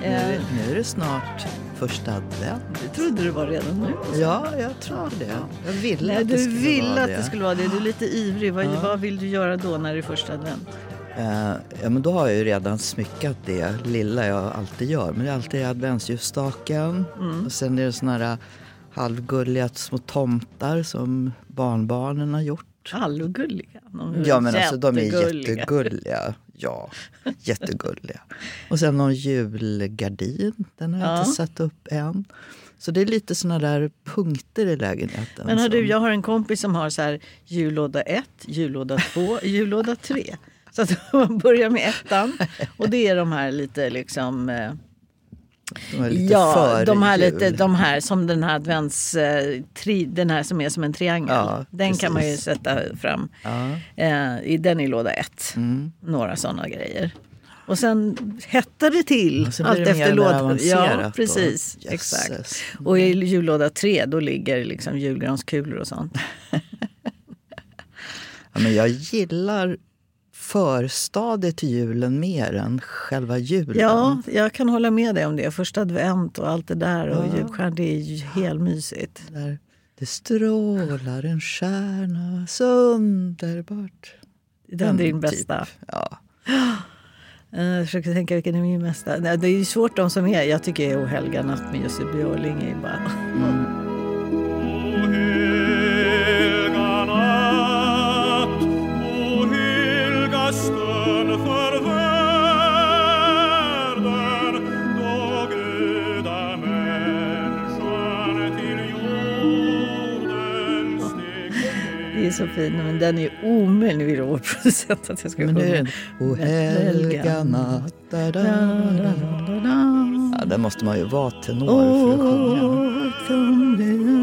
Nu, är- nu är det snart första advent. Det trodde du var redan nu. Ja, jag tror det. Jag ville Nej, att det du skulle ville vara att det skulle vara det. Du är lite ivrig. Vad, Ja. vad vill du göra då när det är första advent? Eh, ja, men då har jag ju redan smyckat det lilla jag alltid gör. Men det är alltid adventsljusstaken. Mm. Och sen är det såna här halvgulliga små tomtar som barnbarnen har gjort. Är Ja men alltså de är jättegulliga. Ja, jättegulliga. Och sen någon julgardin. Den har jag Ja. inte satt upp än. Så det är lite såna där punkter i lägenheten. Men har du, jag har en kompis som har så här jullåda 1, jullåda 2, jullåda 3. Så att man börjar med ettan. Och det är de här lite liksom... de är lite Ja, de här, jul. lite, de här som den här advents... eh, Tri, den här som är som en triangel. Ja, den kan man ju precis. sätta fram. Ja. Eh, i, den är låda 1. Mm. Några sådana grejer. Och sen hettar det till Och blir allt det efter och mer låda. avancerat Ja, då. precis. Jösses. Exakt. Och i jullåda 3 då ligger liksom julgranskulor och sånt. Ja, men jag gillar förstadiet till julen mer än själva julen. Ja, jag kan hålla med dig om det. Första advent och allt det där och Ja. julstjärn, det är ju helt mysigt. Där det strålar en stjärna så underbart. Den är din typ. bästa. Ja. Eh, Jag försöker tänka vilken är min bästa. Det är ju svårt de som är. Jag tycker O helga natt med Jussi Björling är bara... helga är så fin, men den är omöjlig vår producent att jag ska Men sjunga. den O helga natt. Da, da, da. Ja, där måste man ju vara tenor för att sjunga.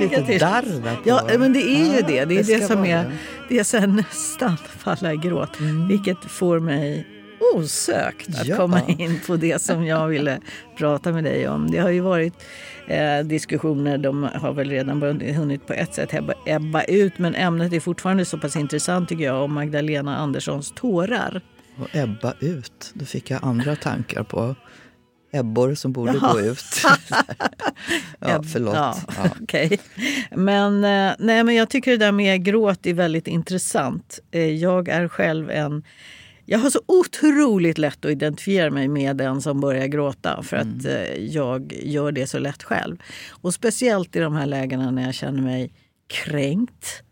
Lite darr. Ja, men det är ju det. Det är det som är... det. Är sen nästan falla i gråt. Vilket får mig osökt att Ja. komma in på det som jag ville prata med dig om. Det har ju varit eh, diskussioner, de har väl redan hunnit på ett sätt ebba, ebba ut, men ämnet är fortfarande så pass intressant tycker jag, om Magdalena Anderssons tårar. Och ebba ut. Då fick jag andra tankar på ebbor som borde Jaha. gå ut. ja, förlåt. Ja, Ja. okej. Men, eh, nej, men jag tycker det där med gråt är väldigt intressant. Eh, Jag är själv en... Jag har så otroligt lätt att identifiera mig med den som börjar gråta för att eh, jag gör det så lätt själv. Och speciellt i de här lägena när jag känner mig kränkt.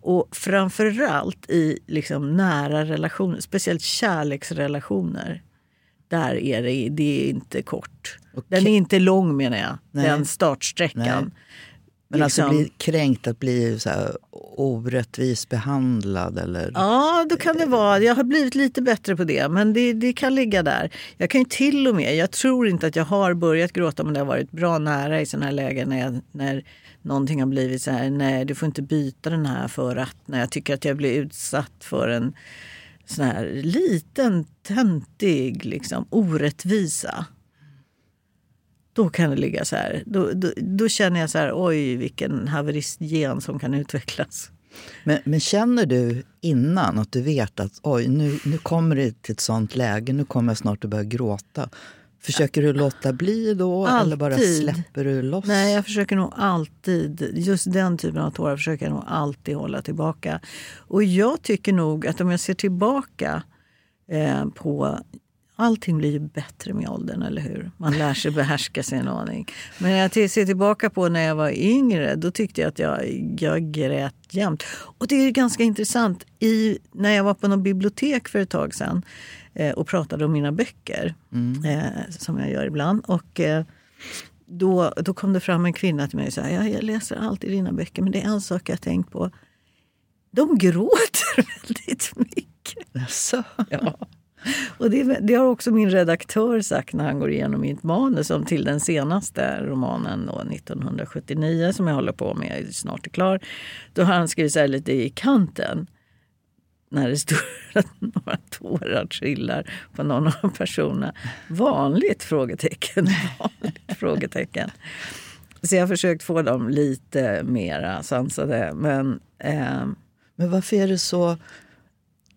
Och framförallt i liksom nära relationer, speciellt kärleksrelationer. Där är det, det är inte kort. Den är inte lång menar jag, Nej. den startsträckan. Nej. Men alltså Liksom- bli kränkt, att bli så här orättvis behandlad eller... Ja, då kan det vara. Jag har blivit lite bättre på det, men det, det kan ligga där. Jag kan ju till och med, jag tror inte att jag har börjat gråta, men det har varit bra nära i sådana här lägen när, jag, när någonting har blivit så här, nej du får inte byta den här för att, när jag tycker att jag blir utsatt för en sån här liten töntig liksom, orättvisa. Då kan det ligga så här. Då, då, då känner jag så här, oj vilken haveristgen som kan utvecklas. Men, men känner du innan att du vet att oj, nu, nu kommer det till ett sånt läge, nu kommer jag snart att börja gråta. Försöker du låta bli då eller bara Alltid. släpper du loss? Nej, jag försöker nog alltid, just den typen av tårar försöker jag nog alltid hålla tillbaka. Och jag tycker nog att om jag ser tillbaka eh, på Allting blir ju bättre med åldern, eller hur? Man lär sig behärska sig en aning. Men när jag ser tillbaka på när jag var yngre, då tyckte jag att jag, jag grät jämt. Och det är ganska intressant. I, när jag var på något bibliotek för ett tag sedan eh, och pratade om mina böcker, eh, som jag gör ibland. Och, eh, då, då kom det fram en kvinna till mig och sa ja, jag läser alltid dina böcker men det är en sak jag tänkt på. De gråter väldigt mycket. Jaså? Ja. Och det, det har också min redaktör sagt när han går igenom mitt manus om till den senaste romanen då, 1979 som jag håller på med, snart är klar. Då har han skrivit så här lite i kanten när det står att några tårar trillar på någon av personerna. Vanligt? Frågetecken. Vanligt, frågetecken. Så jag har försökt få dem lite mera sansade. Men eh, Men varför är det så...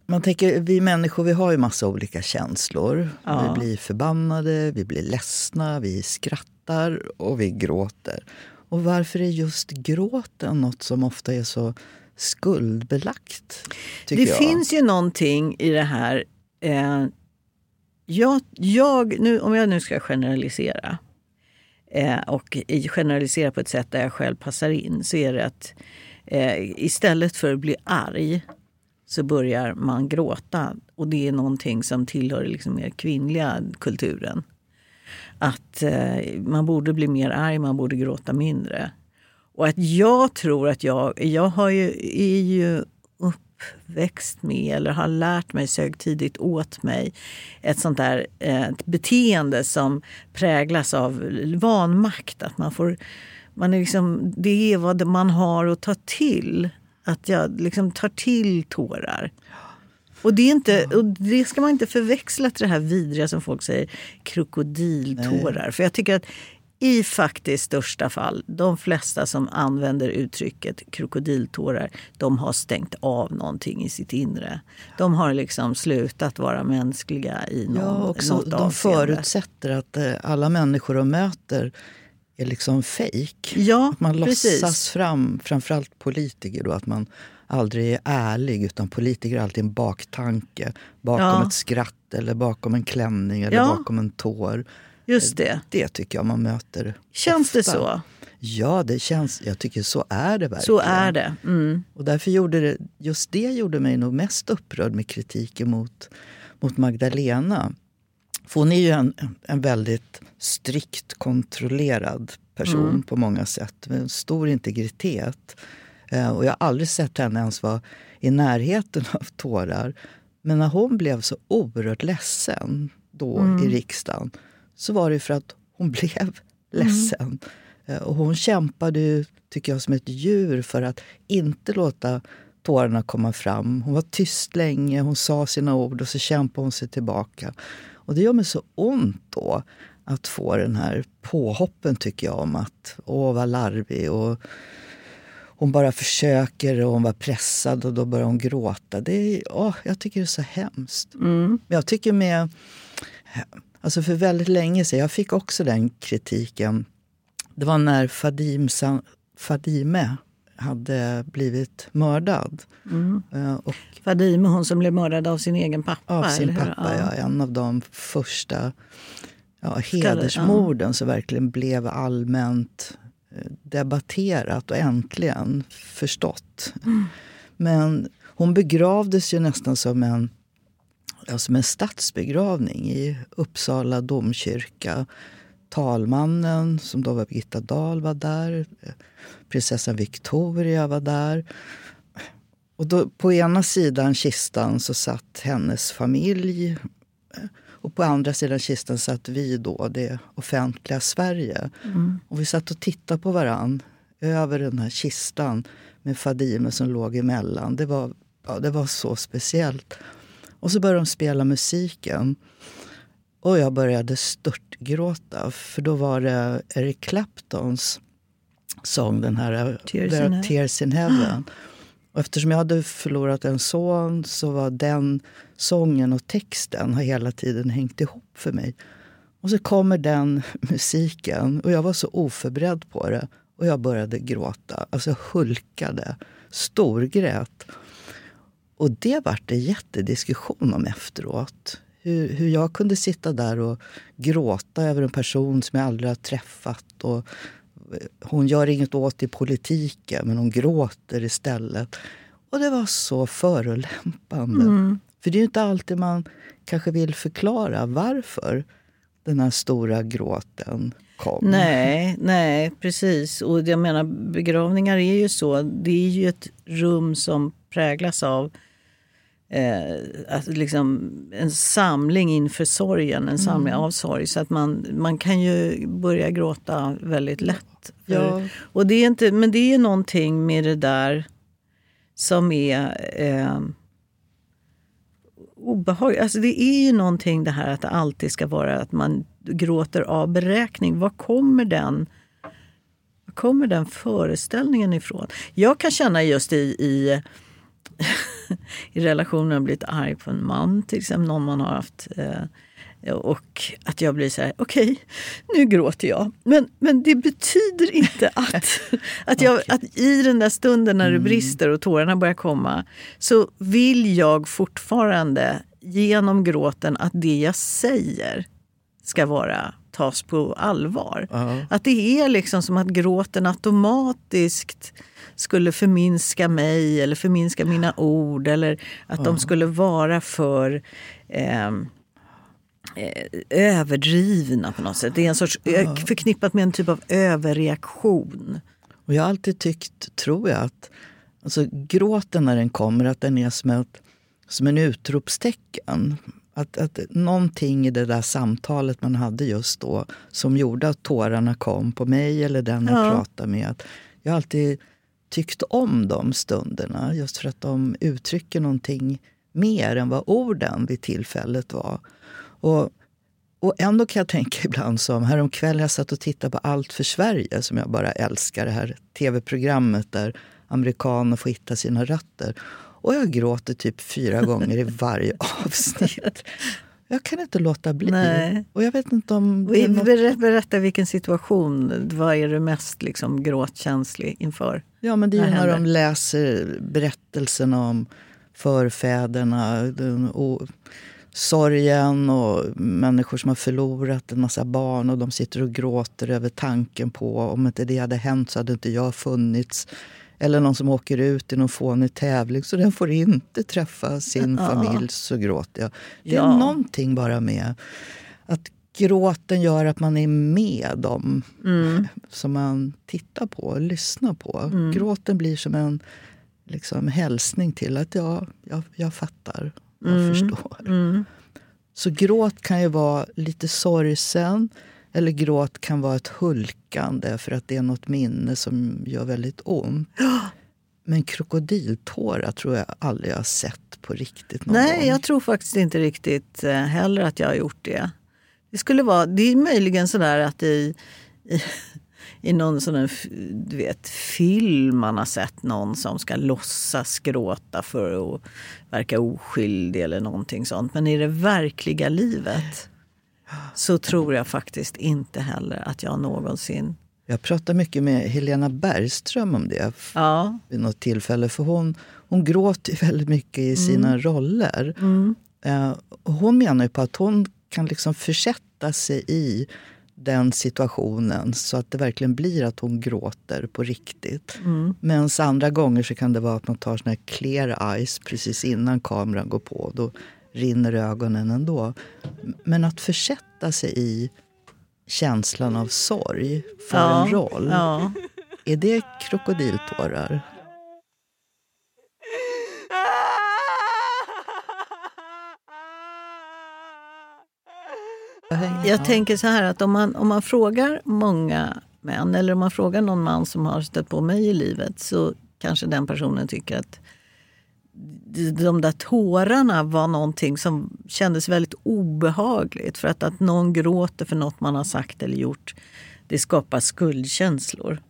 Man tänker, vi människor vi har ju massa olika känslor. Ja. Vi blir förbannade, vi blir ledsna, vi skrattar och vi gråter. Och varför är just gråten något som ofta är så skuldbelagt? Det jag. finns ju någonting i det här. Eh, jag, jag, nu, om jag nu ska generalisera eh, och generalisera på ett sätt där jag själv passar in så är det att eh, istället för att bli arg så börjar man gråta. Och det är någonting som tillhör liksom mer kvinnliga kulturen. Att eh, man borde bli mer arg, man borde gråta mindre. Och att jag tror att jag, jag har ju, är ju uppväxt med eller har lärt mig, sög tidigt åt mig ett sånt där eh, ett beteende som präglas av vanmakt. Att man får, man är liksom, det är vad man har att ta till. Att jag liksom tar till tårar. Och det, är inte, och det ska man inte förväxla till det här vidriga som folk säger, krokodiltårar. För jag tycker att i faktiskt största fall, de flesta som använder uttrycket krokodiltårar, de har stängt av någonting i sitt inre. De har liksom slutat vara mänskliga i någon, Ja, också, något de avseende. förutsätter att eh, alla människor de möter är liksom fejk. Ja, Att man precis. låtsas fram, framförallt politiker, då, att man aldrig är ärlig. Utan politiker är alltid en baktanke. Bakom Ja. ett skratt, eller bakom en klänning eller Ja. bakom en tår. Just det. Det tycker jag man möter Känns det ofta. så? Ja, det känns, jag tycker så är det verkligen. Så är det. Mm. Och därför gjorde det, just det gjorde mig nog mest upprörd med kritiken mot, mot Magdalena. För hon är ju en, en väldigt strikt kontrollerad person på många sätt. Med en stor integritet. Eh, och jag har aldrig sett henne ens vara i närheten av tårar. Men när hon blev så oerhört ledsen då i riksdagen så var det för att hon blev ledsen. Eh, Och hon kämpade ju, tycker jag, som ett djur för att inte låta tårarna komma fram. Hon var tyst länge, hon sa sina ord och så kämpade hon sig tillbaka. Och det gör mig så ont då att få den här påhoppen, tycker jag, om att åh, vad larvig och hon bara försöker och hon var pressad och då börjar hon gråta. Det är, åh, jag tycker det är så hemskt. Men jag tycker med... Alltså för väldigt länge sedan, jag fick också den kritiken. Det var när Fadim, Fadime hade blivit mördad. Eh, Och Fadime, hon som blev mördad av sin egen pappa. av sin pappa, ja. En av de första ja, hedersmorden som verkligen blev allmänt eh, debatterat och äntligen förstått. Men hon begravdes ju nästan som en, ja, som en statsbegravning i Uppsala domkyrka. Talmannen, som då var Birgitta Dahl, var där. Prinsessan Victoria var där. Och då, på ena sidan kistan så satt hennes familj och på andra sidan kistan satt vi, då, det offentliga Sverige. Och vi satt och tittade på varann över den här kistan med Fadime som låg emellan. Det var, ja, det var så speciellt. Och så började de spela musiken. Och jag började störtgråta, för då var det Eric Claptons sång, den här Tears There in Heaven. Tears in Heaven. Och eftersom jag hade förlorat en son så var den sången och texten har hela tiden hängt ihop för mig. Och så kommer den musiken och jag var så oförberedd på det. Och jag började gråta, alltså hulkade, storgrät. Och det vart det jättediskussion om efteråt. Hur, hur jag kunde sitta där och gråta över en person som jag aldrig har träffat. Och eh, hon gör inget åt i politiken, men hon gråter istället. Och det var så förolämpande. För det är ju inte alltid man kanske vill förklara varför den här stora gråten kom. Nej, nej, precis. Och jag menar, begravningar är ju så. Det är ju ett rum som präglas av eh, att liksom en samling inför sorgen, en samling av sorg. Så att man, man kan ju börja gråta väldigt lätt. För, Ja. och det är inte, men det är någonting med det där som är eh, obehagligt. Alltså det är ju någonting det här att det alltid ska vara att man gråter av beräkning. Var kommer den, var kommer den föreställningen ifrån? Jag kan känna just i, i i relationen blivit arg på en man, till exempel någon man har haft. Eh, och att jag blir så här, okej, nu gråter jag. Men, men det betyder inte att, att, jag, att i den där stunden när det brister och tårarna börjar komma så vill jag fortfarande genom gråten att det jag säger ska vara tas på allvar. Att det är liksom som att gråten automatiskt skulle förminska mig eller förminska mina ord eller att de skulle vara för ehm, eh, överdrivna på något sätt. Det är en sorts förknippat med en typ av överreaktion. Och jag har alltid tyckt, tror jag, att alltså, gråten när den kommer, att den är som, ett, som en utropstecken. Att, att någonting i det där samtalet man hade just då som gjorde att tårarna kom på mig eller den jag Ja. pratade med. Att jag har alltid tyckt om de stunderna just för att de uttrycker någonting mer än vad orden vid tillfället var. Och och ändå kan jag tänka ibland som häromkvällen jag satt och tittade på Allt för Sverige som jag bara älskar, det här tv-programmet där amerikaner får hitta sina rötter. Och jag gråter typ fyra gånger i varje avsnitt. Jag kan inte låta bli. Nej. Och jag vet inte om något... Berätta, vilken situation, vad är du mest liksom gråtkänslig inför? Ja, men det är ju Vad när de läser berättelserna om förfäderna. Och sorgen och människor som har förlorat en massa barn och de sitter och gråter över tanken på om inte det hade hänt så hade inte jag funnits. Eller någon som åker ut i någon fånig tävling så den får inte träffa sin familj så gråter jag. Det är Ja. någonting bara med att gråten gör att man är med dem som man tittar på och lyssnar på. Gråten blir som en liksom, hälsning till att ja, jag, jag fattar, jag förstår. Så gråt kan ju vara lite sorgsen eller gråt kan vara ett hulkande för att det är något minne som gör väldigt ont. Men krokodiltårar tror jag aldrig jag har sett på riktigt någon Nej, gång. jag tror faktiskt inte riktigt eh, heller att jag har gjort det. Det skulle vara, det är möjligen sådär att i, i, i någon sån här, f- du vet, film man har sett någon som ska låtsas gråta för att verka oskyldig eller någonting sånt. Men i det verkliga livet så tror jag faktiskt inte heller att jag någonsin... Jag pratade mycket med Helena Bergström om det Ja, vid något tillfälle. För hon, hon gråter väldigt mycket i sina roller. Eh, och hon menar ju på att hon kan liksom försätta sig i den situationen så att det verkligen blir att hon gråter på riktigt. Mm. Medan andra gånger så kan det vara att man tar såna här clear eyes precis innan kameran går på. Då rinner ögonen ändå. Men att försätta sig i känslan av sorg för ja, en roll. Ja. Är det krokodiltårar? Jag tänker så här att om man, om man frågar många män eller om man frågar någon man som har stött på mig i livet så kanske den personen tycker att de- där tårarna var någonting som kändes väldigt obehagligt. För att, att någon gråter för något man har sagt eller gjort, det skapar skuldkänslor.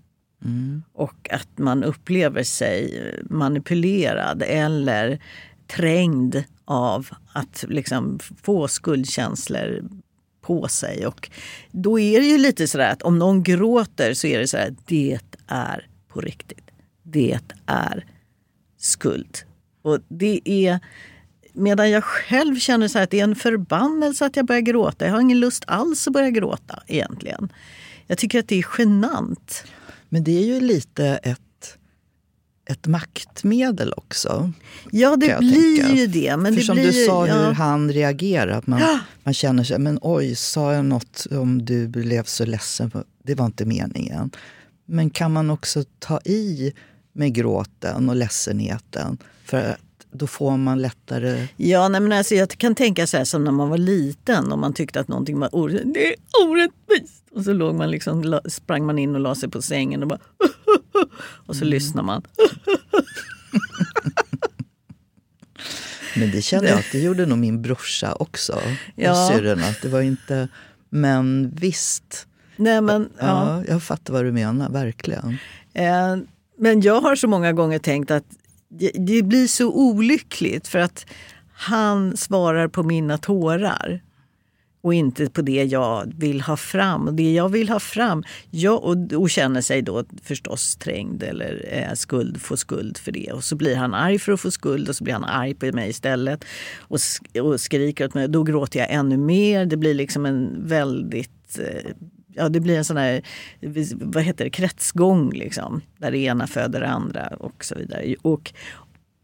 Och att man upplever sig manipulerad eller trängd av att liksom få skuldkänslor på sig. Och då är det ju lite sådär att om någon gråter så är det sådär, det är på riktigt. Det är skuld. Och det är, medan jag själv känner så att det är en förbannelse att jag börjar gråta. Jag har ingen lust alls att börja gråta egentligen. Jag tycker att det är genant. Men det är ju lite ett, ett maktmedel också. Ja, det blir tänka. ju det. Men För det som blir du sa ja. hur han reagerar. Att man, man känner sig, men oj, sa jag något om du blev så ledsen? Det var inte meningen. Men kan man också ta i med gråten och ledsenheten för att då får man lättare... Ja, nej, men alltså, jag kan tänka så här som när man var liten och man tyckte att någonting var orättvist. Det är orättvist! Och så låg man liksom, sprang man in och la sig på sängen och bara... och så lyssnar man. Men det känner jag att det gjorde nog min brorsa också. Ja. Syrrorna. att Det var inte... Men visst. Nej, men, ja. Ja, jag fattar vad du menar, verkligen. Eh, Men jag har så många gånger tänkt att det- det blir så olyckligt för att han svarar på mina tårar och inte på det jag vill ha fram. Och det jag vill ha fram, jag, och, och känner sig då förstås trängd eller eh, skuld, får skuld för det. Och så blir han arg för att få skuld och så blir han arg på mig istället och, sk- och skriker åt mig. Då gråter jag ännu mer. Det blir liksom en väldigt eh, Ja, det blir en sån här vad heter det, kretsgång liksom, där det ena föder det andra och så vidare. Och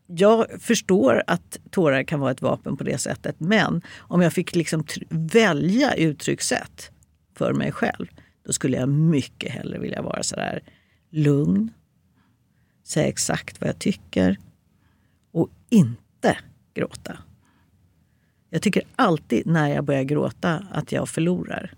jag förstår att tårar kan vara ett vapen på det sättet men om jag fick liksom välja uttryckssätt för mig själv då skulle jag mycket hellre vilja vara sådär lugn, säga exakt vad jag tycker och inte gråta. Jag tycker alltid när jag börjar gråta att jag förlorar.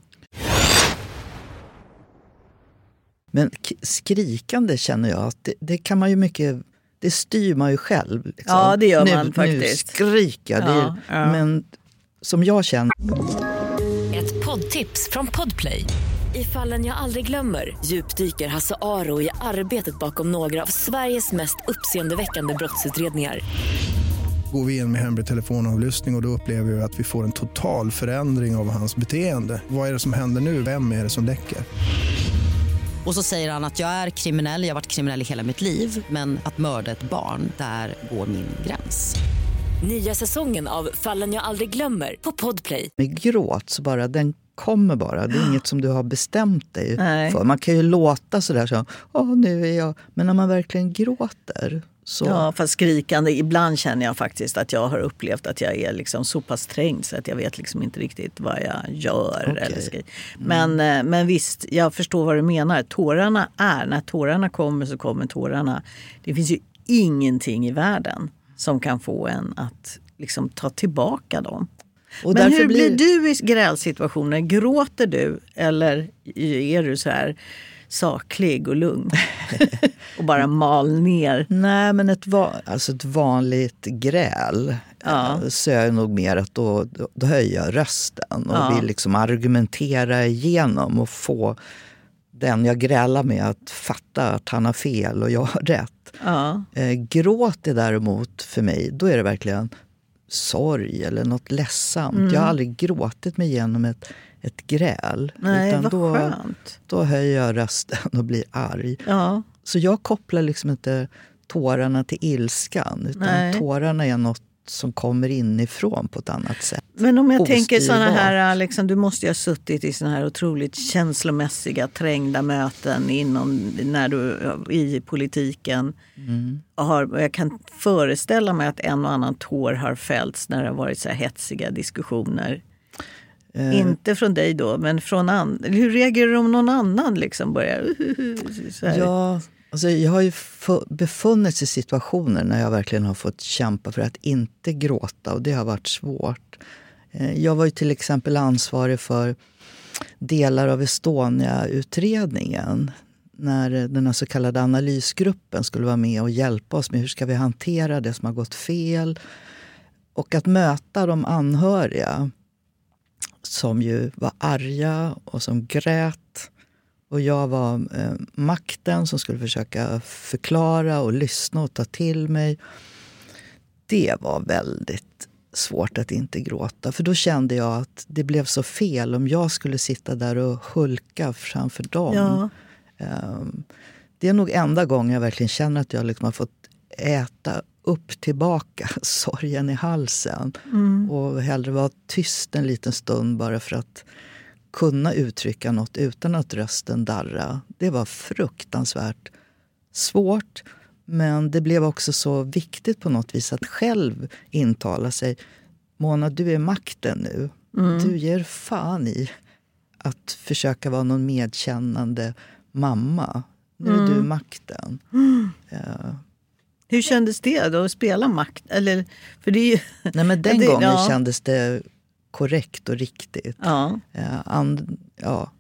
Men skrikande känner jag att det, det kan man ju mycket... Det styr man ju själv. Liksom. Ja, det gör nu, man Nu faktiskt. skriker jag. Ja, ja. Men som jag känner Ett poddtips från Podplay. I fallen jag aldrig glömmer djupdyker Hasse Aro i arbetet bakom några av Sveriges mest uppseendeväckande brottsutredningar. Går vi in med hemlig telefonavlyssning och, och då upplever vi att vi får en total förändring av hans beteende. Vad är det som händer nu? Vem är det som läcker? Och så säger han att jag är kriminell, jag har varit kriminell i hela mitt liv men att mörda ett barn, där går min gräns. Nya säsongen av Fallen jag aldrig glömmer på Podplay. med gråt så bara den kommer bara. Det är inget som du har bestämt dig Nej. för. Man kan ju låta sådär så, Åh, nu är jag... Men när man verkligen gråter så... Ja, fast skrikande. Ibland känner jag faktiskt att jag har upplevt att jag är liksom så pass trängd så att jag vet liksom inte riktigt vad jag gör. Okej. Eller skri- men, eh, men visst, jag förstår vad du menar. Tårarna är, när tårarna kommer så kommer tårarna. Det finns ju ingenting i världen som kan få en att liksom ta tillbaka dem. Och men hur blir... blir- du i grälsituationer? Gråter du eller är du så här saklig och lugn? och bara mal ner? Nej, men ett, va- alltså ett vanligt gräl Ja. eh, så är jag nog mer att då, då, då höjer jag rösten och Ja. vill liksom argumentera igenom och få den jag grälar med att fatta att han har fel och jag har rätt. Ja. Eh, gråt är däremot för mig, då är det verkligen sorg eller något ledsamt. Mm. Jag har aldrig gråtit mig igenom ett, ett gräl. Nej, utan då, skönt. då höjer jag rösten och blir arg. Ja. Så jag kopplar liksom inte tårarna till ilskan. Utan Nej. tårarna är något som kommer inifrån på ett annat sätt. Men om jag tänker Ostyrbar. såna här, liksom, du måste ju ha suttit i såna här otroligt känslomässiga trängda möten inom, när du, i politiken. Mm. Och har, jag kan föreställa mig att en och annan tår har fällts när det har varit så här hetsiga diskussioner. Eh, Inte från dig då, men från andra. Hur reagerar du om någon annan liksom börjar... Så här? Ja, alltså jag har ju befunnit i situationer när jag verkligen har fått kämpa för att inte gråta och det har varit svårt. Eh, jag var ju till exempel ansvarig för delar av Estonia-utredningen när den här så kallade analysgruppen skulle vara med och hjälpa oss med hur ska vi hantera det som har gått fel. Och att möta de anhöriga som ju var arga och som grät. Och jag var eh, makten som skulle försöka förklara och lyssna och ta till mig. Det var väldigt svårt att inte gråta. För då kände jag att det blev så fel om jag skulle sitta där och hulka framför dem. Ja. Ehm, Det är nog enda gången jag verkligen känner att jag liksom har fått äta upp tillbaka sorgen i halsen. Och hellre vara tyst en liten stund bara för att kunna uttrycka något utan att rösten darra. Det var fruktansvärt svårt. Men det blev också så viktigt på något vis att själv intala sig. Mona, du är makten nu. Du ger fan i att försöka vara någon medkännande mamma. Nu är du makten. Eh, Hur kändes det då att spela makt? Eller, för det ju, Nej, men den det- gången ja. kändes det korrekt och riktigt. Ja. Eh, and, ja,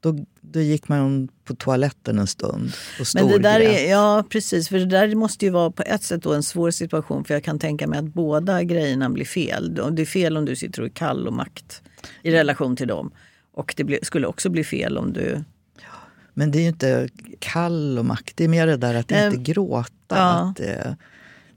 då, då gick man på toaletten en stund och Men det där är, ja precis, för det där måste ju vara på ett sätt då en svår situation för jag kan tänka mig att båda grejerna blir fel. Det är fel om du sitter och är kall och makt i relation till dem. Och det blir- skulle också bli fel om du... Men det är ju inte kall och makt, det är mer det där att Ehm, inte gråta. ja. Att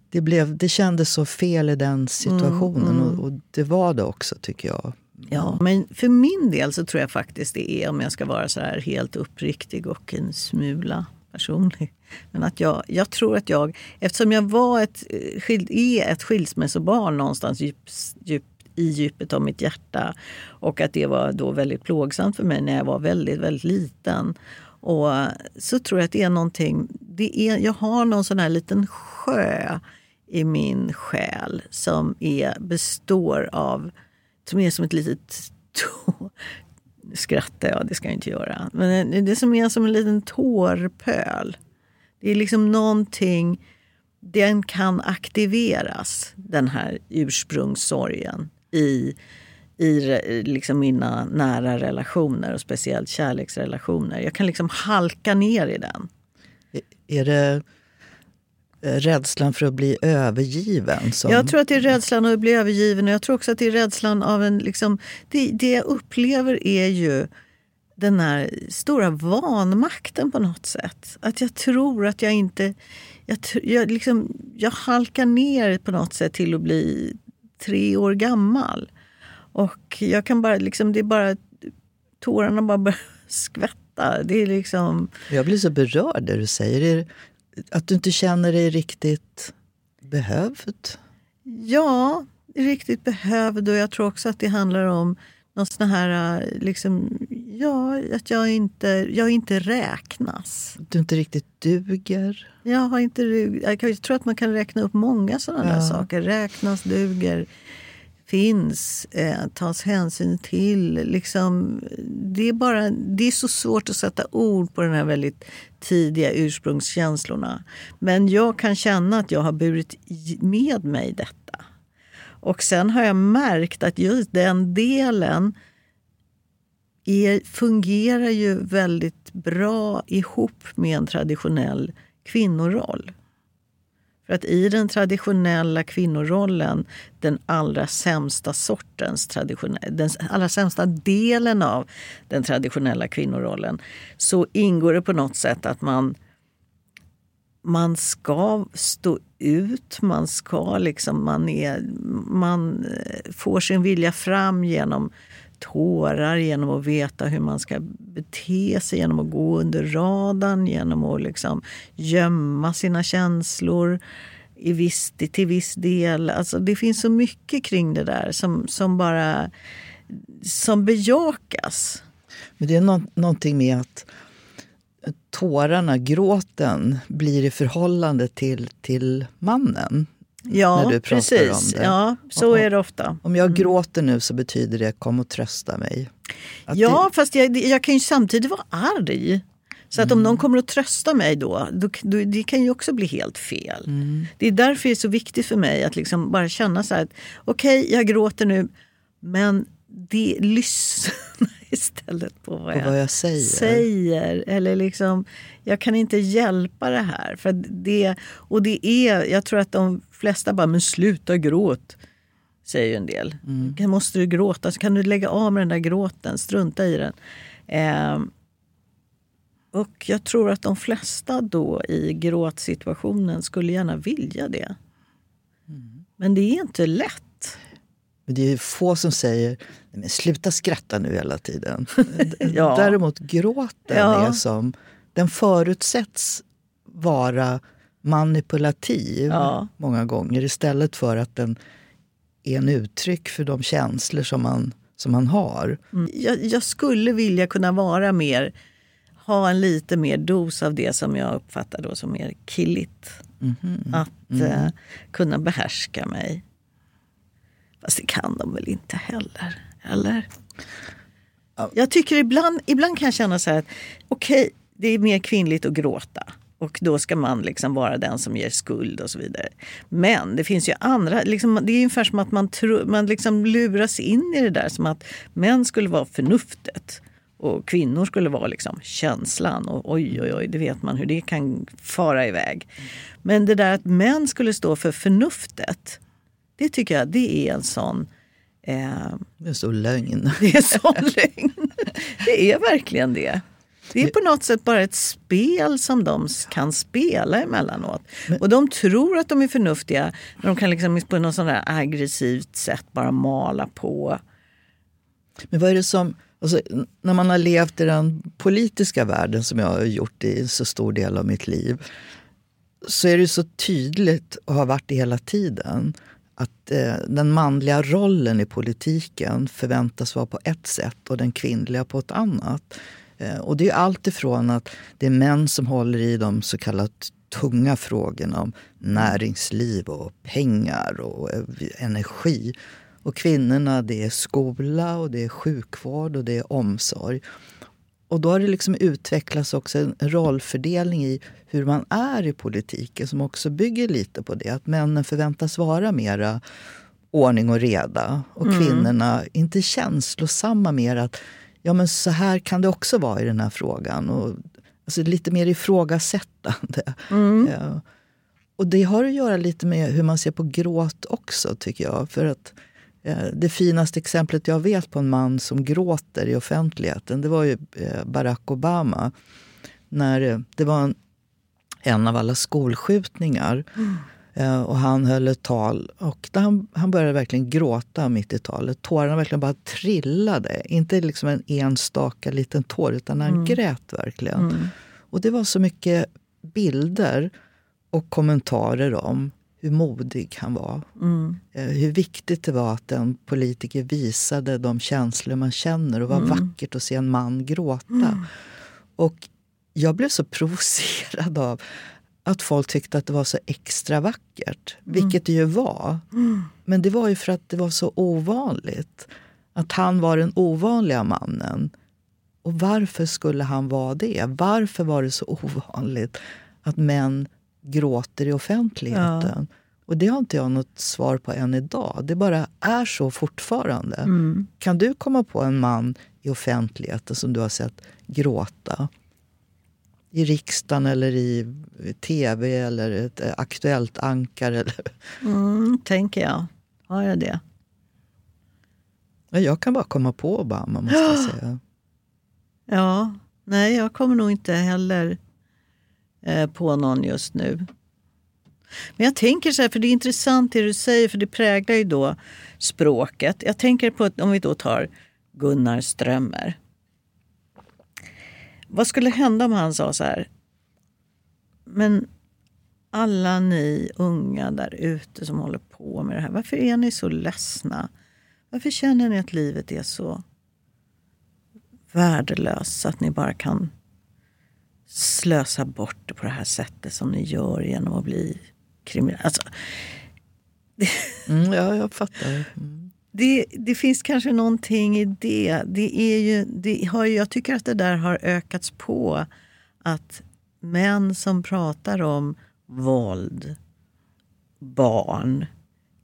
det, blev, det kändes så fel i den situationen Mm, Och, och det var det också tycker jag. Ja, men för min del så tror jag faktiskt det är, om jag ska vara så här helt uppriktig och en smula personlig. Men att jag, jag tror att jag, eftersom jag var ett, eh, är ett skilsmässobarn någonstans djup, djup, i djupet av mitt hjärta och att det var då väldigt plågsamt för mig när jag var väldigt, väldigt liten. Och så tror jag att det är någonting, det är, jag har någon sån här liten sjö i min själ som är, består av som är som ett litet... tå- Nu skrattar jag, det ska jag inte göra. Men det som är som en liten tårpöl. Det är liksom någonting... Den kan aktiveras, den här ursprungssorgen i, i liksom mina nära relationer och speciellt kärleksrelationer. Jag kan liksom halka ner i den. Är det rädslan för att bli övergiven? Som, Jag tror att det är rädslan att bli övergiven och jag tror också att det är rädslan av en... Liksom, det, det jag upplever är ju den här stora vanmakten på något sätt. Att jag tror att jag inte... Jag, jag, liksom, jag halkar ner på något sätt till att bli tre år gammal. Och jag kan bara... Liksom, det är bara tårarna bara börjar skvätta. Det är liksom... Jag blir så berörd det du säger. Det att du inte känner dig riktigt behövd? Ja, riktigt behövd och jag tror också att det handlar om någon sån här, äh, liksom, ja, att jag inte, jag inte räknas. Du inte riktigt duger? Jag, har inte, jag tror att man kan räkna upp många sådana där Ja. saker. Räknas, duger, finns, eh, tas hänsyn till. Liksom, det, är bara, det är så svårt att sätta ord på de här väldigt tidiga ursprungskänslorna. Men jag kan känna att jag har burit med mig detta. Och sen har jag märkt att just den delen är, fungerar ju väldigt bra ihop med en traditionell kvinnoroll. För att i den traditionella kvinnorollen, den allra sämsta sortens den allra sämsta delen av den traditionella kvinnorollen, så ingår det på något sätt att man man ska stå ut, man ska liksom, man, är, man eh, får sin vilja fram genom tårar, genom att veta hur man ska bete sig, genom att gå under radarn, genom att liksom gömma sina känslor i viss, till viss del. Alltså det finns så mycket kring det där som, som bara som bejakas. Men det är nå- någonting med att tårarna, gråten, blir i förhållande till, till mannen. Ja, precis. om det. Ja, så är det ofta. Om jag gråter nu så betyder det kom och trösta mig. Att Ja, fast jag, jag kan ju samtidigt vara arg. Så att om någon kommer att trösta mig då, då, då, det kan ju också bli helt fel. Det är därför det är så viktigt för mig att liksom bara känna så här att okej, jag gråter nu, men det, lyssna istället på vad På jag, vad jag säger. säger. Eller liksom, jag kan inte hjälpa det här. För det, och det är, jag tror att de flesta bara, men sluta gråt. Säger ju en del. Kan- Måste du gråta så kan du lägga av med den där gråten, strunta i den. Ehm, och jag tror att de flesta då i gråtsituationen skulle gärna vilja det. Men det är inte lätt. Men det är få som säger men sluta skratta nu hela tiden. Ja. Däremot gråten Ja. är som, den förutsätts vara manipulativ Ja. många gånger istället för att den är en uttryck för de känslor som man, som man har. Mm. Jag, jag skulle vilja kunna vara mer, ha en lite mer dos av det som jag uppfattar då som mer killigt. Att eh, kunna behärska mig. Fast det kan de väl inte heller? Eller? Jag tycker ibland, ibland kan jag känna så här att okej, det är mer kvinnligt att gråta. Och då ska man liksom vara den som ger skuld och så vidare. Men det finns ju andra, liksom, det är ungefär som att man, tro, man liksom luras in i det där som att män skulle vara förnuftet. Och kvinnor skulle vara liksom känslan. Och oj, oj, oj, det vet man hur det kan fara iväg. Men det där att män skulle stå för förnuftet. Det tycker jag det är en sån... Eh, Det är så lögn. det är en sån lögn. Det är verkligen det. Det är på något sätt bara ett spel som de kan spela emellanåt. Och de tror att de är förnuftiga när de kan liksom på något sånt aggressivt sätt bara mala på. Men vad är det som... Alltså, när man har levt i den politiska världen som jag har gjort i så stor del av mitt liv så är det så tydligt, och har varit det hela tiden, att eh, den manliga rollen i politiken förväntas vara på ett sätt och den kvinnliga på ett annat. Eh, och det är allt ifrån att det är män som håller i de så kallat tunga frågorna om näringsliv och pengar och eh, energi. Och kvinnorna det är skola, och det är sjukvård och det är omsorg. Och då har det liksom utvecklats också en rollfördelning i hur man är i politiken som också bygger lite på det. Att männen förväntas vara mera ordning och reda och Mm. kvinnorna inte känslosamma mer att ja men så här kan det också vara i den här frågan. Och, alltså lite mer ifrågasättande. Ja. Och det har att göra lite med hur man ser på gråt också tycker jag. För att eh, det finaste exemplet jag vet på en man som gråter i offentligheten det var ju eh, Barack Obama. När eh, det var en, en av alla skolskjutningar. Eh, Och han höll ett tal och han, han började verkligen gråta mitt i talet. Tårarna verkligen bara trillade. Inte liksom en enstaka liten tår utan han grät verkligen. Och det var så mycket bilder och kommentarer om hur modig han var. Eh, Hur viktigt det var att en politiker visade de känslor man känner och var vackert att se en man gråta. Och jag blev så provocerad av att folk tyckte att det var så extra vackert, vilket det ju var. Men det var ju för att det var så ovanligt. Att han var den ovanliga mannen. Och varför skulle han vara det? Varför var det så ovanligt att män gråter i offentligheten? Och det har inte jag något svar på än idag. Det bara är så fortfarande. Kan du komma på en man i offentligheten som du har sett gråta? I riksdagen eller i tv eller ett eh, aktuellt ankar? Eller... Mm, tänker jag. Har jag det? Ja, Jag kan bara komma på Obama, måste jag säga. Ja, nej jag kommer nog inte heller eh, på någon just nu. Men jag tänker så här, för det är intressant det du säger, för det präglar ju då språket. Jag tänker på, om vi då tar Gunnar Strömmer. Vad skulle hända om han sa så här, men alla ni unga där ute som håller på med det här, varför är ni så ledsna? Varför känner ni att livet är så värdelöst så att ni bara kan slösa bort det på det här sättet som ni gör genom att bli kriminella? Alltså, Mm, ja, jag fattar. Mm det, det finns kanske någonting i det. det, är ju, det har, jag tycker att det där har ökats på. Att män som pratar om våld, barn,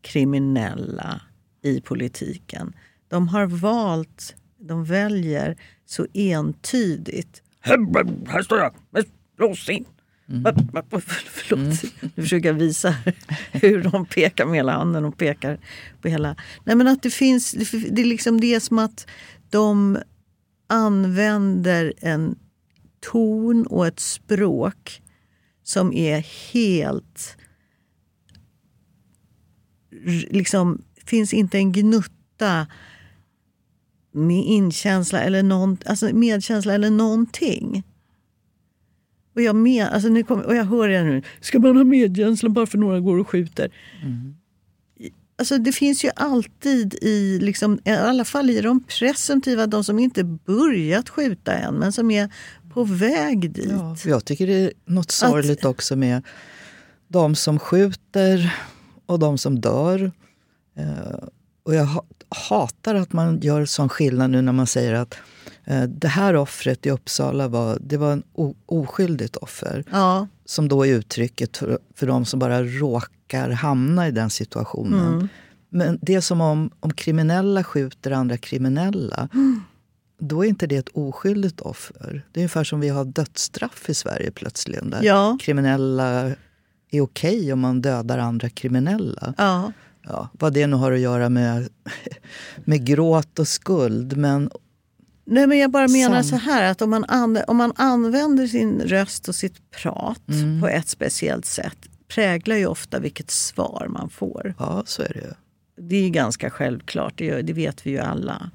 kriminella i politiken. De har valt, de väljer så entydigt. Här står jag med blåsing. Förlåt, nu försöker jag visa hur de pekar med hela handen och pekar på hela... Nej men att det finns, det är liksom det är som att de använder en ton och ett språk som är helt... Liksom, finns inte en gnutta med inkänsla eller någon, alltså medkänsla eller någonting. Och jag, med, alltså nu kom, och jag hör det nu. Ska man ha medkänsla bara för några går och skjuter? Alltså det finns ju alltid i, liksom, i alla fall i de presumtiva, de som inte börjat skjuta än men som är på väg dit. Ja, jag tycker det är något sorgligt också med de som skjuter och de som dör. Eh, och jag ha- hatar att man gör sån skillnad nu när man säger att det här offret i Uppsala var, det var en oskyldigt offer. Ja, som då är uttrycket för, för de som bara råkar hamna i den situationen. Mm. Men det är som om, om kriminella skjuter andra kriminella. Då är inte det ett oskyldigt offer. Det är ungefär som vi har dödsstraff i Sverige plötsligen. Där Ja. kriminella är okej om man dödar andra kriminella. Ja. Ja, vad det nu har att göra med, med gråt och skuld. Men Nej, men jag bara menar Sam- så här att om man, an, om man använder sin röst och sitt prat Mm. på ett speciellt sätt präglar ju ofta vilket svar man får. ja, så är det. Det är ju ganska självklart, det, det vet vi ju alla.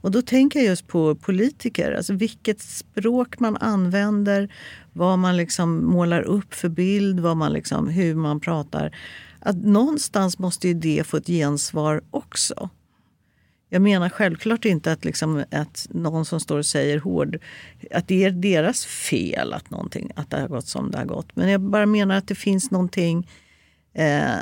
Och då tänker jag just på politiker, alltså vilket språk man använder, vad man liksom målar upp för bild, vad man liksom, hur man pratar. Att någonstans måste ju det få ett gensvar också. Jag menar självklart inte att, liksom, att någon som står och säger hård, att det är deras fel att, någonting, att det har gått som det har gått. Men jag bara menar att det finns någonting eh,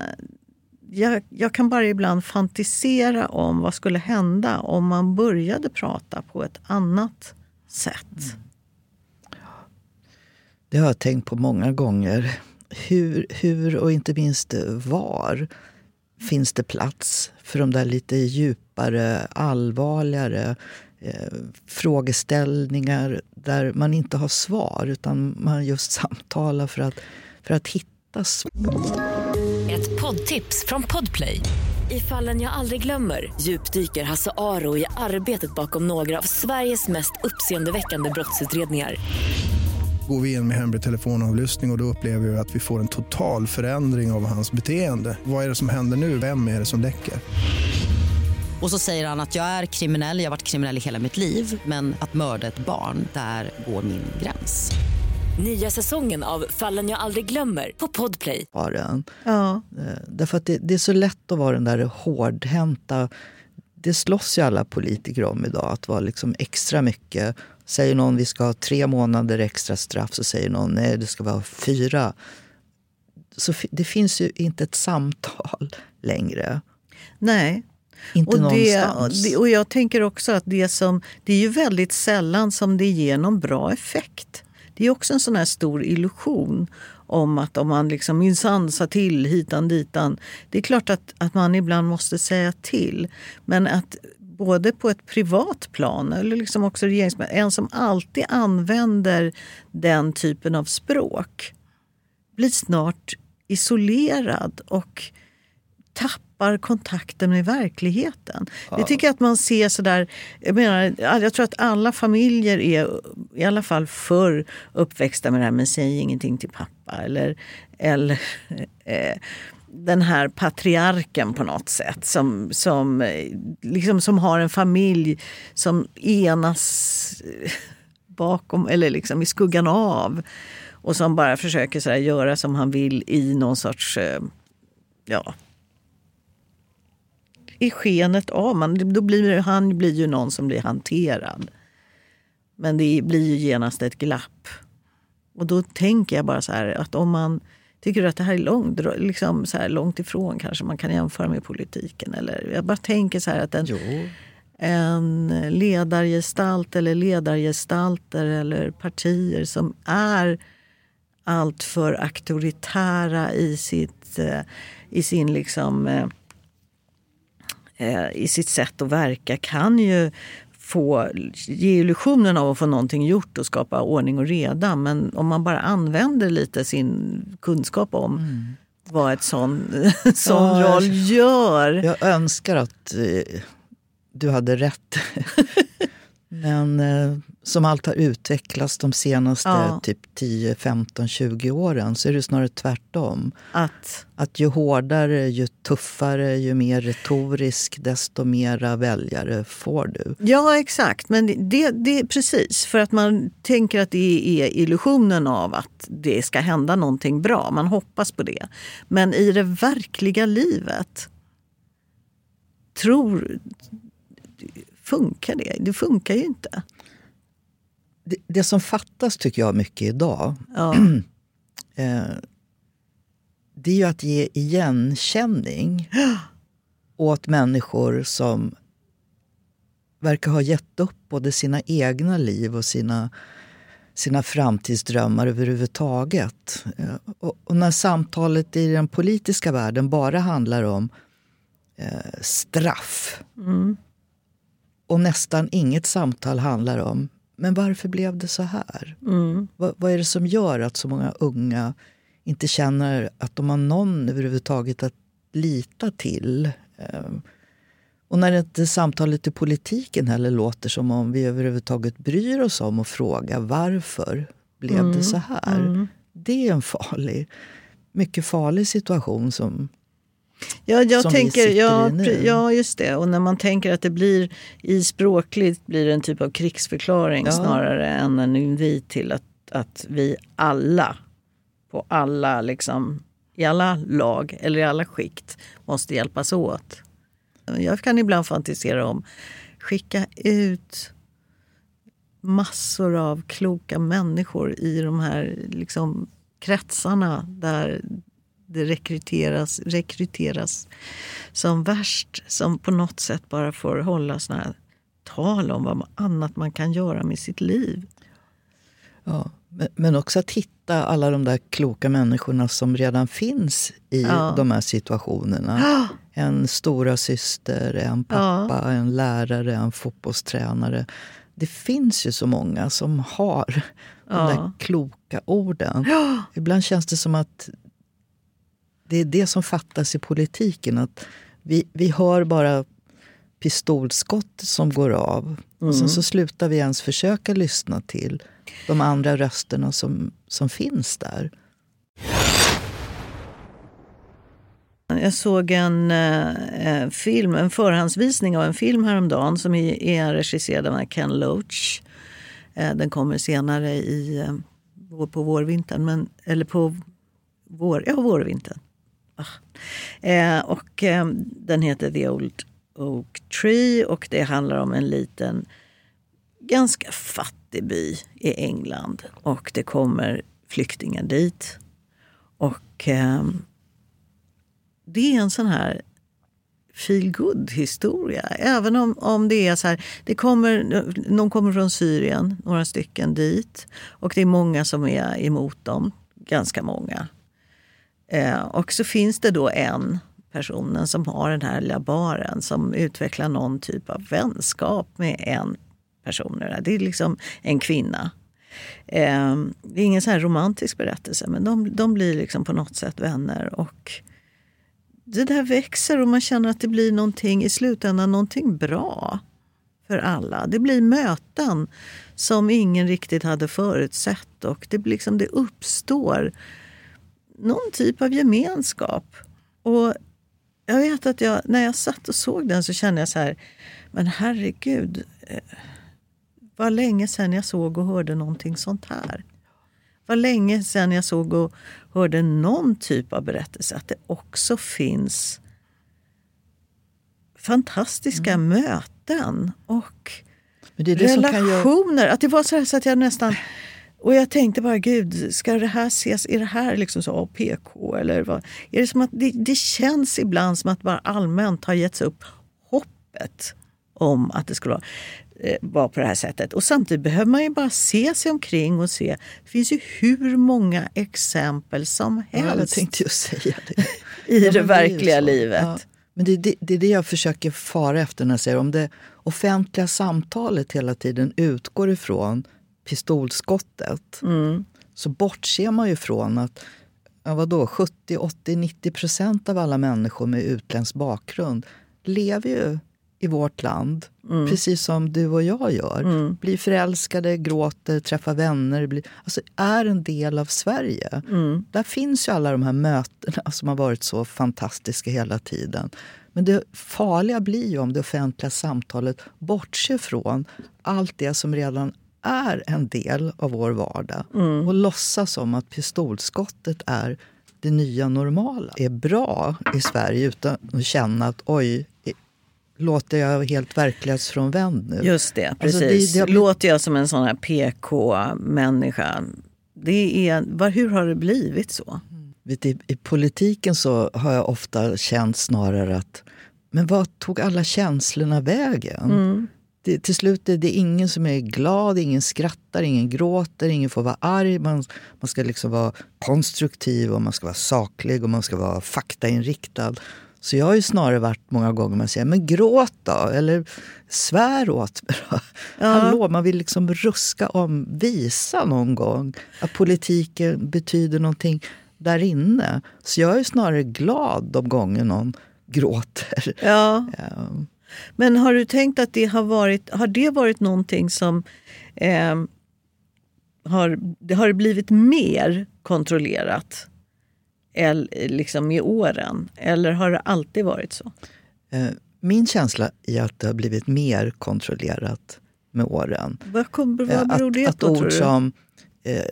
jag, jag kan bara ibland fantisera om vad skulle hända om man började prata på ett annat sätt. Det har jag tänkt på många gånger. Hur, hur och inte minst var finns det plats för de där lite djupa djupare, allvarligare eh, frågeställningar där man inte har svar utan man just samtalar för att, för att hitta svar. Ett poddtips från Podplay. I fallen jag aldrig glömmer djupdyker Hasse Aro i arbetet bakom några av Sveriges mest uppseendeväckande brottsutredningar. Går vi in med hemlig telefonavlyssning och, och då upplever vi att vi får en total förändring av hans beteende. Vad är det som händer nu? Vem är det som läcker? Och så säger han att jag är kriminell, jag har varit kriminell i hela mitt liv men att mörda ett barn, där går min gräns. Nya säsongen av Fallen jag aldrig glömmer på Podplay. Ja. Eh, Därför att det, det är så lätt att vara den där hårdhänta. Det slåss ju alla politiker om idag, att vara liksom extra mycket. Säger någon vi ska ha tre månader extra straff så säger någon nej det ska vara fyra. Så det finns ju inte ett samtal längre. Nej. Inte Och, det, någonstans. det, och jag tänker också att det som, det är ju väldigt sällan som det ger någon bra effekt. Det är också en sån här stor illusion om att om man liksom minsann sa till hitan ditan. Det är klart att, att man ibland måste säga till. Men att både på ett privat plan eller liksom också regeringsmän, en som alltid använder den typen av språk blir snart isolerad och tappar kontakten med verkligheten. Det tycker jag att man ser sådär, jag menar, jag tror att alla familjer är i alla fall förr uppväxta med det här men säg ingenting till pappa. Eller, eller eh, den här patriarken på något sätt som, som, eh, liksom, som har en familj som enas eh, bakom eller liksom i skuggan av och som bara försöker så göra som han vill i någon sorts ja, i skenet av. Man, då blir, han blir ju någon som blir hanterad. Men det blir ju genast ett glapp. Och då tänker jag bara så här att om man tycker att det här är långt, liksom så här långt ifrån kanske man kan jämföra med politiken. Eller, jag bara tänker så här att en, Jo. en ledargestalt eller ledargestalter eller partier som är alltför auktoritära i, sitt, eh, i sin liksom eh, i sitt sätt att verka kan ju få, ge illusionen av att få någonting gjort och skapa ordning och reda. Men om man bara använder lite sin kunskap om vad ett sån, sån Mm. Ja, roll gör. Jag önskar att eh, du hade rätt. Men eh, som allt har utvecklats de senaste Ja. typ 10, 15, 20 åren så är det snarare tvärtom. Att, Att ju hårdare, ju tuffare, ju mer retorisk desto mera väljare får du. ja, exakt. Men det, det, precis för att man tänker att det är illusionen av att det ska hända någonting bra. Man hoppas på det. Men i det verkliga livet tror... Funkar det? Det funkar ju inte. Det, det som fattas tycker jag mycket idag Ja. eh, det är ju att ge igenkänning åt människor som verkar ha gett upp både sina egna liv och sina sina framtidsdrömmar överhuvudtaget. Eh, och, och när samtalet i den politiska världen bara handlar om eh, straff Mm. Och nästan inget samtal handlar om men varför blev det så här? Mm. Vad, vad är det som gör att så många unga inte känner att de har någon överhuvudtaget att lita till? Ehm, Och när inte samtalet i politiken heller låter som om vi överhuvudtaget bryr oss om att fråga varför blev Mm. det så här? Mm. Det är en farlig, mycket farlig situation som Ja, jag som tänker, ja, i nu. pre- ja, just det. Och när man tänker att det blir i språkligt blir det en typ av krigsförklaring Ja. snarare än en invit till att, att vi alla på alla, liksom, i alla lag eller i alla skikt måste hjälpas åt. Jag kan ibland fantisera om skicka ut massor av kloka människor i de här liksom, kretsarna där det rekryteras, rekryteras som värst. Som på något sätt bara får hålla såna här tal om vad annat man kan göra med sitt liv. Ja, men- också att hitta alla de där kloka människorna som redan finns i Ja. de här situationerna. En stora syster, en pappa, en lärare, en fotbollstränare. Det finns ju så många som har de Ja. där kloka orden. Ibland känns det som att det är det som fattas i politiken. Att vi, vi hör bara pistolskott som går av. Och sen Mm. så slutar vi ens försöka lyssna till de andra rösterna som, som finns där. Jag såg en eh, film, en förhandsvisning av en film häromdagen som är, regisserad av Ken Loach. Eh, den kommer senare i, eh, på vårvintern, men, eller på vår, ja, vårvintern. Eh, och eh, den heter The Old Oak Tree och det handlar om en liten ganska fattig by i England och det kommer flyktingar dit. Och eh, det är en sån här feel historia Även om, om det är så här, det kommer, någon kommer från Syrien, några stycken dit. Och det är många som är emot dem, ganska många. Eh, och så finns det då en personen som har den här lilla baren som utvecklar någon typ av vänskap med en person. Det är liksom en kvinna. Eh, det är ingen så här romantisk berättelse men de, de blir liksom på något sätt vänner. Och det där växer och man känner att det blir någonting i slutändan någonting bra för alla. Det blir möten som ingen riktigt hade förutsett och det, liksom, det uppstår någon typ av gemenskap. Och jag vet att jag, när jag satt och såg den så kände jag så här, men herregud, eh, vad länge sedan jag såg och hörde någonting sånt här. Vad länge sedan jag såg och hörde någon typ av berättelse. Att det också finns fantastiska möten och det det relationer. Att det var så, så att jag nästan... Och jag tänkte bara, gud, ska det här ses, är det här liksom så PK eller vad? Är det, som att, det, det känns ibland som att bara allmänt har getts upp hoppet om att det skulle vara, eh, på det här sättet. Och samtidigt behöver man ju bara se sig omkring och se. Det finns ju hur många exempel som Ja, jag helst tänkte just säga det. i Ja, det verkliga så. livet. Ja. Men det, är det, det är det jag försöker fara efter när jag säger om det offentliga samtalet hela tiden utgår ifrån pistolskottet Mm. så bortser man ju från att ja, vadå, 70, 80, 90 procent av alla människor med utländsk bakgrund lever ju i vårt land, Mm. precis som du och jag gör. Blir förälskade, gråter, träffar vänner. Blir, alltså är en del av Sverige. Mm. Där finns ju alla de här mötena som har varit så fantastiska hela tiden. Men det farliga blir ju om det offentliga samtalet bortser från allt det som redan är en del av vår vardag Mm. och låtsas som att pistolskottet är det nya normala. är bra i Sverige utan att känna att oj, låter jag helt verklighetsfrånvänd nu? Just det, Alltså, precis. det- det blivit- Låter jag som en sån här PK-människa? Det är, var, hur har det blivit så? Vet, du, I i politiken så har jag ofta känt snarare att men vad tog alla känslorna vägen? Mm. Det, till slut är det ingen som är glad, ingen skrattar, ingen gråter, ingen får vara arg. Man, man ska liksom vara konstruktiv och man ska vara saklig och man ska vara faktainriktad. Så jag har ju snarare varit många gånger man säger men gråt då, eller svär åt mig då. Hallå, man vill liksom ruska om, visa någon gång att politiken betyder någonting där inne. Så jag är snarare glad de gånger någon gråter. Ja. Ja. Men har du tänkt att det har varit, har det varit någonting som eh, har, det har blivit mer kontrollerat el, liksom i åren? Eller har det alltid varit så? Eh, Min känsla är att det har blivit mer kontrollerat med åren. Vad, kom, vad Eh, beror det att, på att tror ord du? som eh,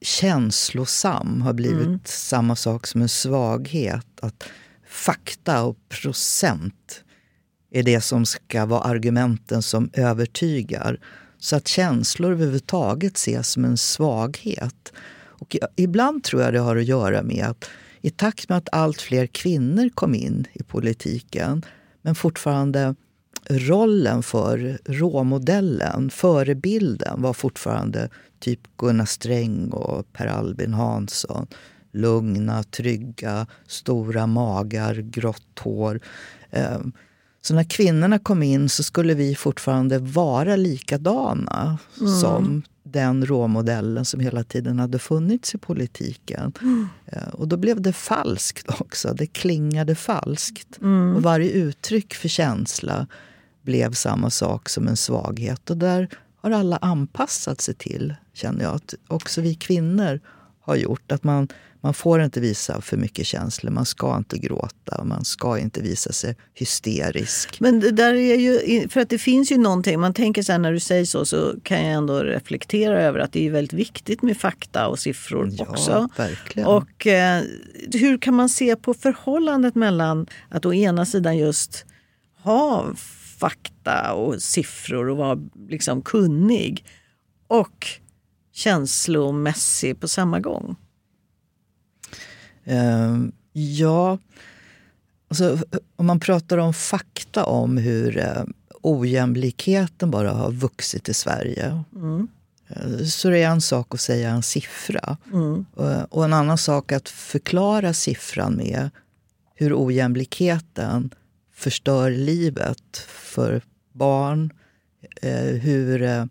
känslosam har blivit Mm. samma sak som en svaghet. Att fakta och procent är det som ska vara argumenten som övertygar. Så att känslor överhuvudtaget ses som en svaghet. Och jag- ibland tror jag det har att göra med att i takt med att allt fler kvinnor kom in i politiken men fortfarande rollen för råmodellen, förebilden var fortfarande typ Gunnar Sträng och Per Albin Hansson. Lugna, trygga, stora magar, grått hår. Ehm, så när kvinnorna kom in så skulle vi fortfarande vara likadana Mm. som den råmodellen som hela tiden hade funnits i politiken. Eh, Och då blev det falskt också. Det klingade falskt. Mm. Och varje uttryck för känsla blev samma sak som en svaghet. Och där har alla anpassat sig till, känner jag. Att också vi kvinnor har gjort. Att man, man får inte visa för mycket känslor. Man ska inte gråta. Man ska inte visa sig hysterisk. Men det där är ju, för att det finns ju någonting, man tänker så här när du säger så så kan jag ändå reflektera över att det är väldigt viktigt med fakta och siffror Ja, också. verkligen. Och eh, hur kan man se på förhållandet mellan att å ena sidan just ha fakta och siffror och vara liksom kunnig och känslomässig på samma gång? Eh, ja, alltså, om man pratar om fakta om hur eh, ojämlikheten bara har vuxit i Sverige Mm. eh, så det är en sak att säga en siffra. Mm. Eh, Och en annan sak att förklara siffran med hur ojämlikheten förstör livet för barn. Hur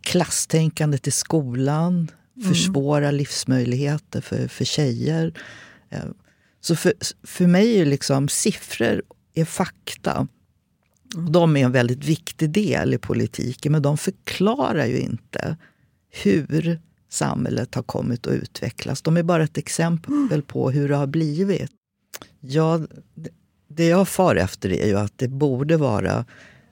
klasstänkandet i skolan försvårar livsmöjligheter för, för tjejer. Eh, Så för, för mig är liksom siffror är fakta. De är en väldigt viktig del i politiken, men de förklarar ju inte hur samhället har kommit att utvecklas. De är bara ett exempel på hur det har blivit. Ja, det- det jag far efter är ju att det borde vara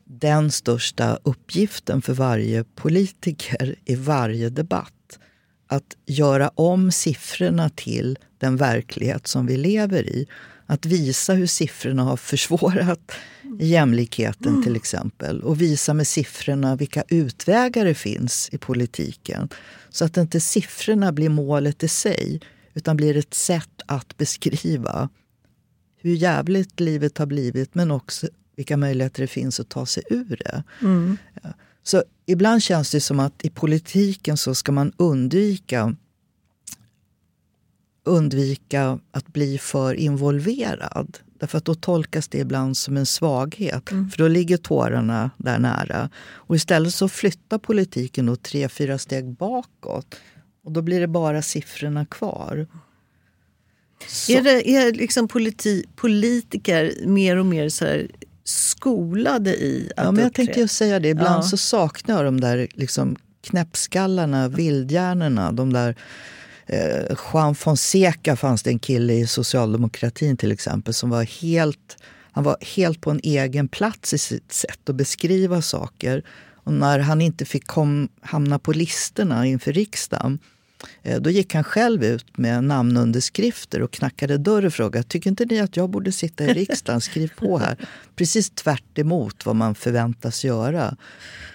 den största uppgiften för varje politiker i varje debatt. Att göra om siffrorna till den verklighet som vi lever i. Att visa hur siffrorna har försvårat jämlikheten till exempel. Och visa med siffrorna vilka utvägar det finns i politiken. Så att inte siffrorna blir målet i sig utan blir ett sätt att beskriva hur jävligt livet har blivit men också vilka möjligheter det finns att ta sig ur det. Mm. Så ibland känns det som att i politiken så ska man undvika undvika att bli för involverad. Därför att då tolkas det ibland som en svaghet. För då ligger tårarna där nära. Och istället så flyttar politiken då tre, fyra steg bakåt. Och då blir det bara siffrorna kvar. Så- Är, det, är liksom politi, politiker mer och mer så här skolade i att Ja, men jag uppträda? tänkte just säga det. Ibland Ja. så saknar jag de där liksom knäppskallarna, vildhjärnorna. De där, eh, Juan Fonseca fanns det en kille i socialdemokratin till exempel som var helt, han var helt på en egen plats i sitt sätt att beskriva saker. Och när han inte fick kom, hamna på listorna inför riksdagen då gick han själv ut med namnunderskrifter och knackade dörr och frågade tycker inte ni att jag borde sitta i riksdagen? Skriv på här. Precis tvärt emot vad man förväntas göra.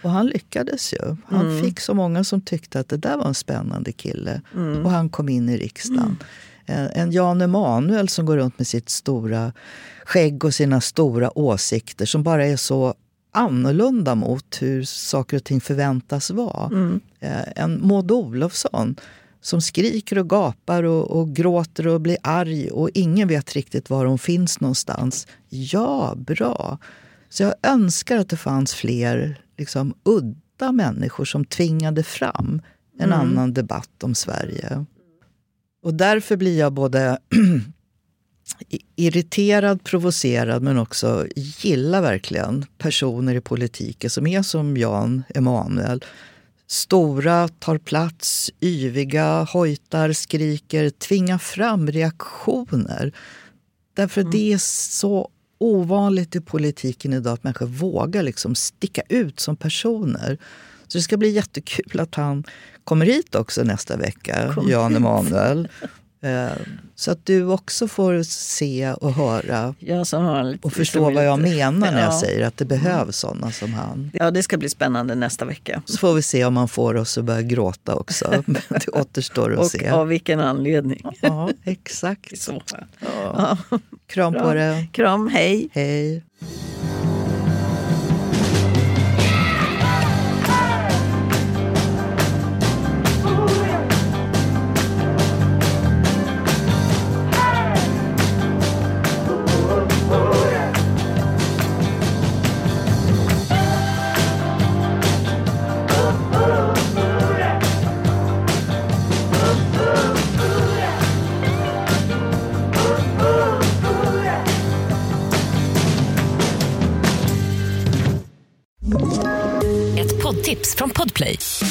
Och han lyckades ju. Han Mm. fick så många som tyckte att det där var en spännande kille. Och han kom in i riksdagen. En, en Jan Emanuel som går runt med sitt stora skägg och sina stora åsikter som bara är så annorlunda mot hur saker och ting förväntas vara. Eh, En Maud Olofsson som skriker och gapar och, och gråter och blir arg och ingen vet riktigt var hon finns någonstans. Ja, bra. Så jag önskar att det fanns fler liksom, udda människor som tvingade fram en annan debatt om Sverige. Och därför blir jag både irriterad, provocerad men också gillar verkligen personer i politiken som är som Jan Emanuel. Stora, tar plats, yviga, hojtar, skriker, tvingar fram reaktioner. Därför det är så ovanligt i politiken idag att människor vågar liksom sticka ut som personer. Så det ska bli jättekul att han kommer hit också nästa vecka, Kom Jan. Emanuel. Eh, Så att du också får se och höra och förstå vad jag menar när jag Ja. säger att det behövs sådana som han. Ja, det ska bli spännande nästa vecka. Så får vi se om han får oss att börja gråta också. Det återstår att Och se. av vilken anledning. Ja, exakt. Så. Ja. Kram på Bra. dig. Kram, hej. Hej.